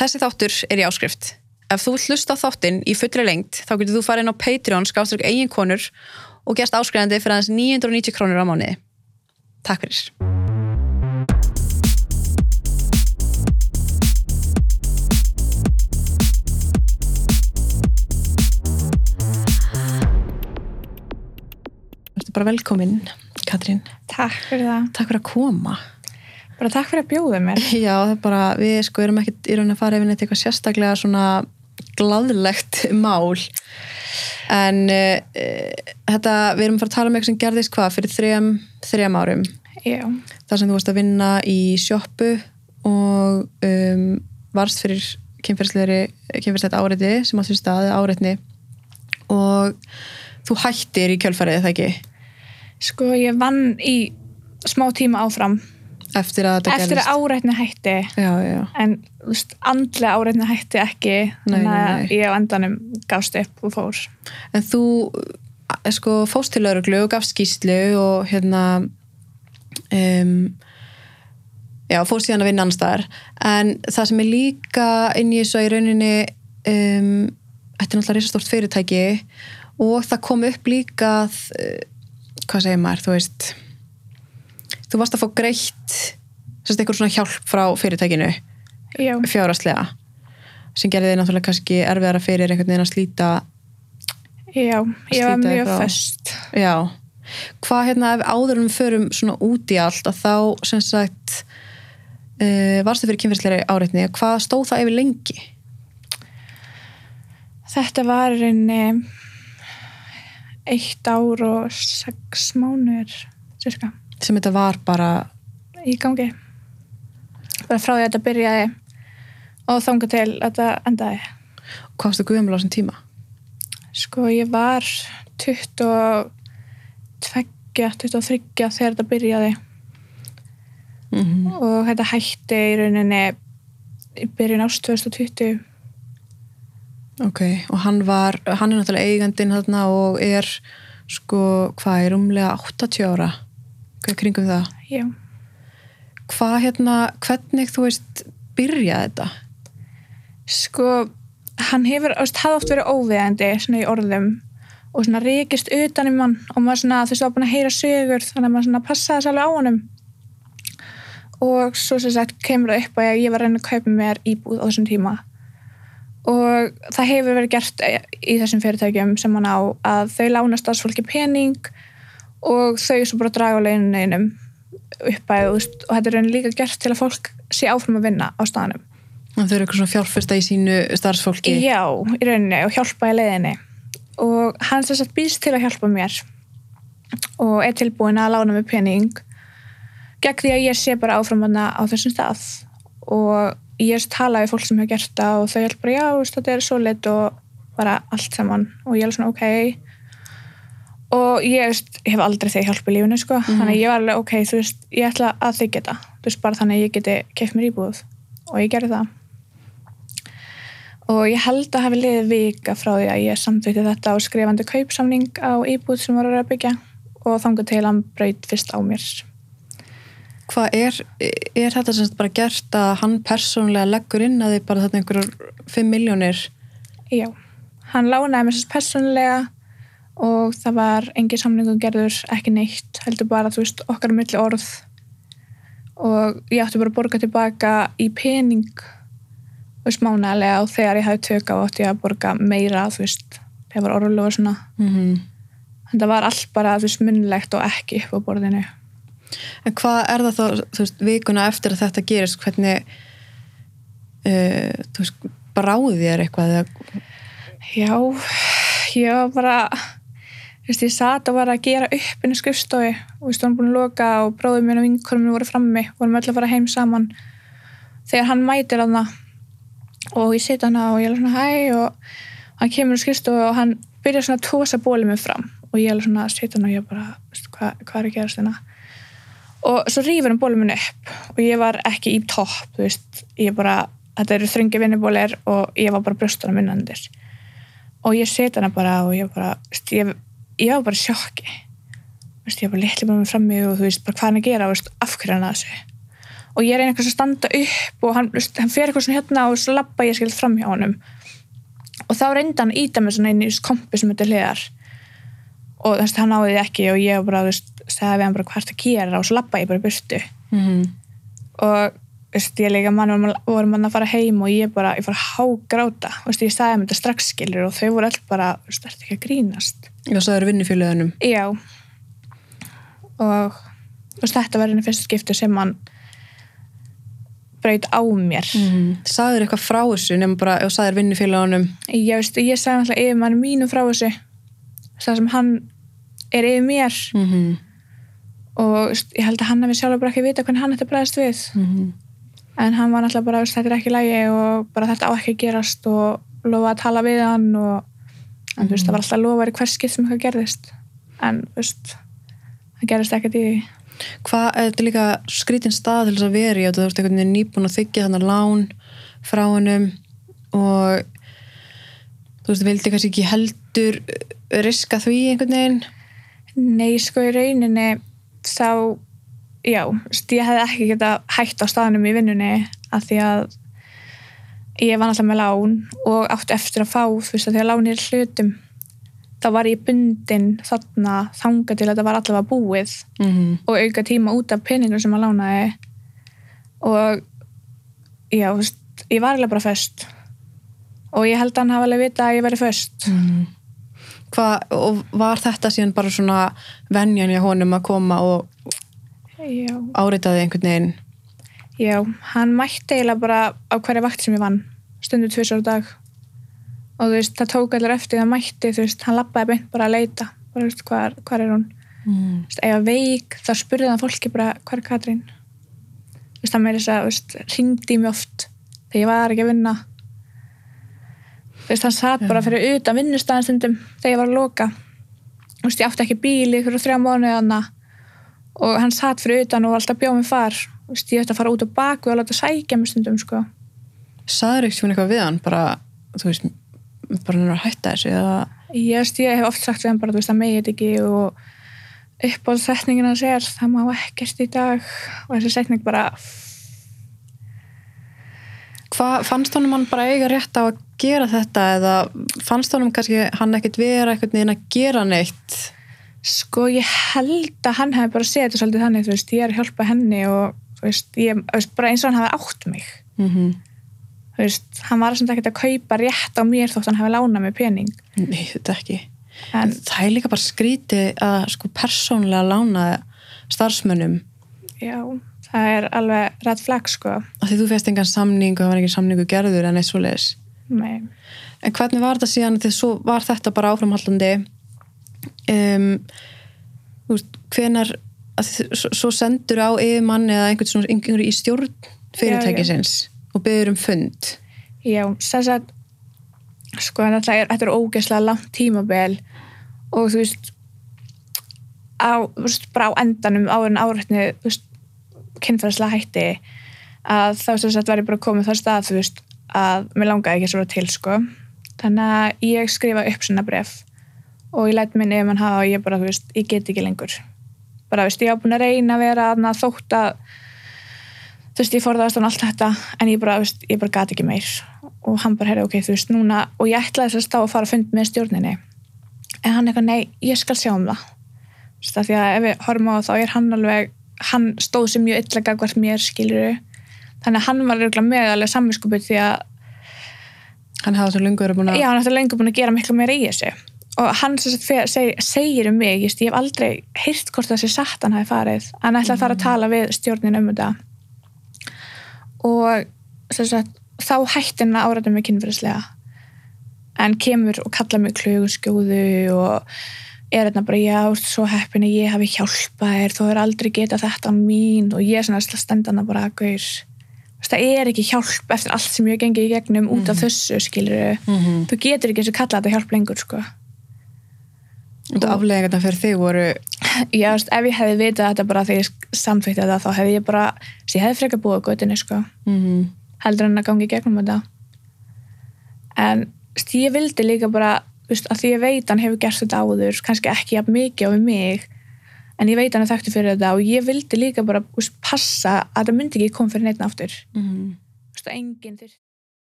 þessi þáttur er í áskrift. Ef þú hlusta þáttinn í fullri lengt, þá getur þú farið inn á Patreon, skáströkk eigin konur og gerst áskrifandi fyrir aðeins 990 krónur á mánuði. Takk fyrir. Bara velkomin, Katrín. Takk fyrir það. Takk fyrir að koma. Bara takk fyrir að bjóða mér. Já, það er bara, við sko erum ekkert í raunin að fara yfir neitt eitthvað sérstaklega svona gladlegt mál en uh, þetta, við erum að fara að tala um eitthvað sem gerðist hvað fyrir þrejum, þrejum árum Já. þar sem þú varst að vinna í sjoppu og um, varst fyrir kynferðslegt áreiti sem átt fyrir staði áreitni og þú hættir í kjölfarið, það ekki? Sko, ég vann í smá tíma áfram Eftir að þetta eftir gerðist? að áreitni hætti Já, já, en veist, andlega áreitni hætti ekki Nei, þannig nei, að nei. ég á endanum gafst upp og fór. En þú eh, sko fóst til lauruglu og gafst skýslu og hérna um, já, fóst síðan að vinna annars staðar en það sem er líka inn í þessu í rauninni um, þetta er náttúrulega risastórt fyrirtæki og það kom upp líka uh, hvað segir maður, þú veist þú varst að fá greitt sérst eitthvað svona hjálp frá fyrirtækinu Já. fjárastlega sem gerði þið náttúrulega kannski erfiðara fyrir einhvern veginn að slíta Já, ég var mjög eitthvað á. föst. Já, hvað hérna ef áður en við förum svona út í allt að þá sem sagt uh, varstu fyrir kynferðsleiri áreitni hvað stóð það yfir lengi? Þetta var rauninni eitt ár og sex mánuður, cirka, sem þetta var bara í gangi. Bara frá því að þetta byrjaði og þanga til að þetta endaði. hvað varstu guðumlega á þessum tíma? Sko ég var 22, 23 þegar þetta byrjaði Mm og þetta hætti í rauninni í byrjun ást 2020. Ok, og hann var hann er náttúrulega eigandinn þarna og er sko, hvað er umlega 80 ára kringum það? Já. Hvað hérna, hvernig þú veist byrjaði þetta? Sko hann hefur, þú veist, hafði oft verið óviðandi svona í orðum og svona ríkist utan í mann og maður svona, þú veist, var búin að heyra sögur þannig að maður svona passaði sér alveg á honum og svo sem sagt kemur það upp að ég var reyna að kaupa mér íbúð á þessum tíma og það hefur verið gert í þessum fyrirtækjum sem hann á að þau lána starfsfólki pening og þau svo bara draga á leininum upp að, og þetta er raunin líka gert til að fólk sé áfram að vinna á staðanum Þau eru eitthvað svona fjárfyrsta í sínu starfsfólki. Já, í rauninni og hjálpa í leiðinni. Og hann þess að býst til að hjálpa mér og er tilbúin að lána mig pening gegn því að ég sé bara áfram hana á þessum stað. Og ég tala við fólk sem hefur gert það og þau bara já, þetta er svo lit og bara allt saman. Og ég er svona ok og ég, veist, hef aldrei þegar hjálpa í lífinu sko, þannig að ég var alveg ok þú veist, ég ætla að þau geta. Þú veist, bara þannig að ég geti keift mér íbúð. Og ég gerði það. Og ég held að hafi liðið vika frá því að ég samþýtti þetta á skrifandi kaupsamning á íbúð sem var að byggja. Og þangað til hann braut fyrst á mér. Hvað er, er þetta sem bara gert að hann persónulega leggur inn að þið bara þetta einhverjur 5 miljónir Já, hann lánaði mér sérst persónulega og það var engin samningu gerður, ekki neitt heldur bara, þú veist, okkar milli orð og ég átti bara að borga tilbaka í pening þú veist, mánalega og þegar ég hafði tök á átti ég að borga meira, þú veist þegar var orðulega og svona. Mm -hmm. en það var allt bara, þú veist, munnlegt og ekki upp á borðinu. En hvað er það þá, þú veist, vikuna eftir að þetta gerist, hvernig uh, þú veist, bráði þér eitthvað Já, ég var bara veist, ég sat og var að gera upp inn í skrifstofi og við stóðum búin að loka og bróðum minn og vinkonum minn voru frammi. Vorum öll að fara heim saman. Þegar hann mætir hana og ég sita hana og ég er svona hæ og hann kemur í skrifstofu og hann byrjar svona að tósa bólið mig fram. Og ég er svona að sita hana og ég bara, veist, hvað, er að gerast hérna? Og svo rýfur hann bólið minn upp og ég var ekki í topp þú veist, ég bara, þetta eru þröngi vinnubólir og ég var bara brjóstunum minnandir og ég set hana bara og ég bara, ég, ég var bara sjokki. Veist, ég var bara litli með frammi og þú veist, bara hvað hann að gera veist, af hverju hann að þessu? Og ég reyna eitthvað að standa upp og hann, veist, hann fer eitthvað svona hérna og svo labba ég skilt fram hjá honum. Og þá reyndi hann að íta mig svona veist, kompi sem þetta hliðar. Og þú veist, hann náði því ekki og ég bara, þú veist, segði við hann bara hvað er að gera? Og svo labba ég bara burtu. Mhm. og þú veist, ég líka mann vorum hann að fara heim og ég bara, ég fór að hágráta þú veist, ég sagði hann þetta strax skilur og þau voru all bara, þetta ekki að grínast Já, svo eru vinnufélögunum. já og þú veist, þetta var henni fyrsta skipti sem hann braut á mér Mm. Sagður eitthvað frá þessu nema bara, og sagður vinnufélögunum. ég, veist, ég sagði alltaf yfir mann mínum frá þessu það sem hann er yfir mér Mm -hmm. og ég held að hann hefði sjálfur bara ekki vita hvernig hann ætti að bregðast við Mhm. En hann var náttúrulega bara, veist, þetta er ekki lægi og bara þetta á ekki að gerast og lofa að tala við hann og en þú veist, það var alltaf að lofa í hvers skipt sem eitthvað gerðist. En þú veist það gerðist ekkert í Hvað, þetta er líka skrítin stað til þess að og þú ert einhvern veginn nýbúin að þykja þannig lán frá hennum og þú veist, vildi kannski ekki heldur riska því einhvern veginn? Nei, sko í rauninni þá, já, ég hefði ekki geta hægt á staðnum í vinnunni af því að ég var alltaf með lán og átti eftir að fá, þú veist, að því að lán er hlutum. Þá var ég bundin þarna þanga til að þetta var allavega búið mm -hmm. og auka tíma út af peningum sem að lánaði. Og já, þú veist, ég var alveg bara föst. Og ég held að hann hafa alveg vita að ég væri föst. Hvað, og var þetta síðan bara svona venjan í honum að koma og Já, áritaði einhvern veginn. Já, hann mætti eiginlega bara á hverja vakt sem ég vann, stundu tvisar á dag. Og þú veist, það tók allir eftir það mætti, þú veist, hann lappaði beint bara að leita, bara, þú veist, hvað, hvað er hún? Mm. þú veist, ef að veik, þá spurði hann fólki bara, hvað er Katrín? Þú veist, hann meiri þess að, þú veist, hringdi í mig oft þegar ég var ekki að vinna. Þú veist, hann satt bara fyrir utan vinnustæðan stundum þegar ég var að loka. Þú veist, ég átti ekki bíli fyrir þrjá mánuði hana og hann satt fyrir utan og alltaf bjóð mig far. Veist, ég ætti að fara út á baku og láta sækja mig stundum, sko. Saður svona eitthvað við hann? Bara, þú veist, bara hann er að hætta þessu eða? Ég, ég hef oft sagt við hann bara, þú veist, það megið ekki og upp á setningin hans er það má ekkert í dag. Og þessi setning bara Hvað fannst honum hann bara eiga rétt á að gera þetta eða fannst honum kannski hann ekkert vera einhvern veginn að gera neitt Sko ég held að hann hefði bara séð þetta svolítið þannig, þú veist, ég er að hjálpa henni og þú veist, ég, þú veist, bara eins og hann hefði átt mig, mm -hmm. þú veist, hann var samt ekkert að kaupa rétt á mér þótt hann hefði lánað mig pening, Nei, þetta ekki. En Það er líka bara skrítið að sko persónlega lána starfsmönnum. Já, það er alveg rætt flag, sko, því þú férst engan samning og það var engin samningu gerður en eitt svo leiðis nei, En hvernig var þetta síðan því svo var þetta bara áframhaldandi um, veist, hvenar að svo, sendur á yfirmann eða einhvern svona einhverju í stjórn fyrirtækisins og byður um fund. Já, sem sagt, sko, þetta er, þetta er ógeðslega langt tímabil og þú veist, á, þú veist, bara á endanum áður en áreitni, þú veist, kynfæðslega hætti að þá sem sagt var ég bara komið það stað, þú veist, að mér langaði ekki svo til, sko. Þannig að ég skrifa upp svona bref og ég læt minn ef mann hafa og ég bara, þú veist, ég get ekki lengur. Bara, þú veist, ég á búin að reyna að vera þarna þótt að, þú veist, ég forðaðast hann allt þetta, en ég bara, þú veist, ég bara gat ekki meir. Og hann bara, herri, ok, þú veist, núna, og ég ætlaði þess að stá að fara að fund með stjórninni. En hann eitthvað, nei, ég skal sjá um það. Þú veist, því að ef við horfum á þá er hann alveg, hann stóð sem mjög illa gagvart mér, skiluru. Þannig að hann var örugglega með alveg samvinskupið því að hann hafa svo lengur búin að já, að og hann seg, segir um mig just, ég hef aldrei heyrt hvort satt hann hafi farið, hann ætla að fara að tala við stjórnin um þetta. Og sagt, þá hætti hann að áræta mig kynfyrirslega en kemur og kalla mig kluguskjóðu og er þetta bara, já, svo heppin að ég hafi hjálpað þér, þú er aldrei getað þetta á mín. Og ég er svona stendan að bara, þú veist, það er ekki hjálp eftir allt sem ég hef gengið í gegnum út af þessu, skilur Mhm. þú getur ekki eins og kalla þetta hjálp lengur, sko Þetta afleggingarna fyrir þig voru já, veist, ef ég hefði vitað þetta bara þegar ég samþýtti þetta, þá hefði ég bara ég hefði frekar búið göttinni, sko. Mm heldur en að gangi gegnum þetta. En veist, ég vildi líka bara veist, að því ég veit hann hefur gert þetta áður kannski ekki jafn mikið á mig en ég veit hann er þekktu fyrir þetta og ég vildi líka bara passa að það myndi ekki koma fyrir neitt aftur. Mhm. Úst, enginn þurft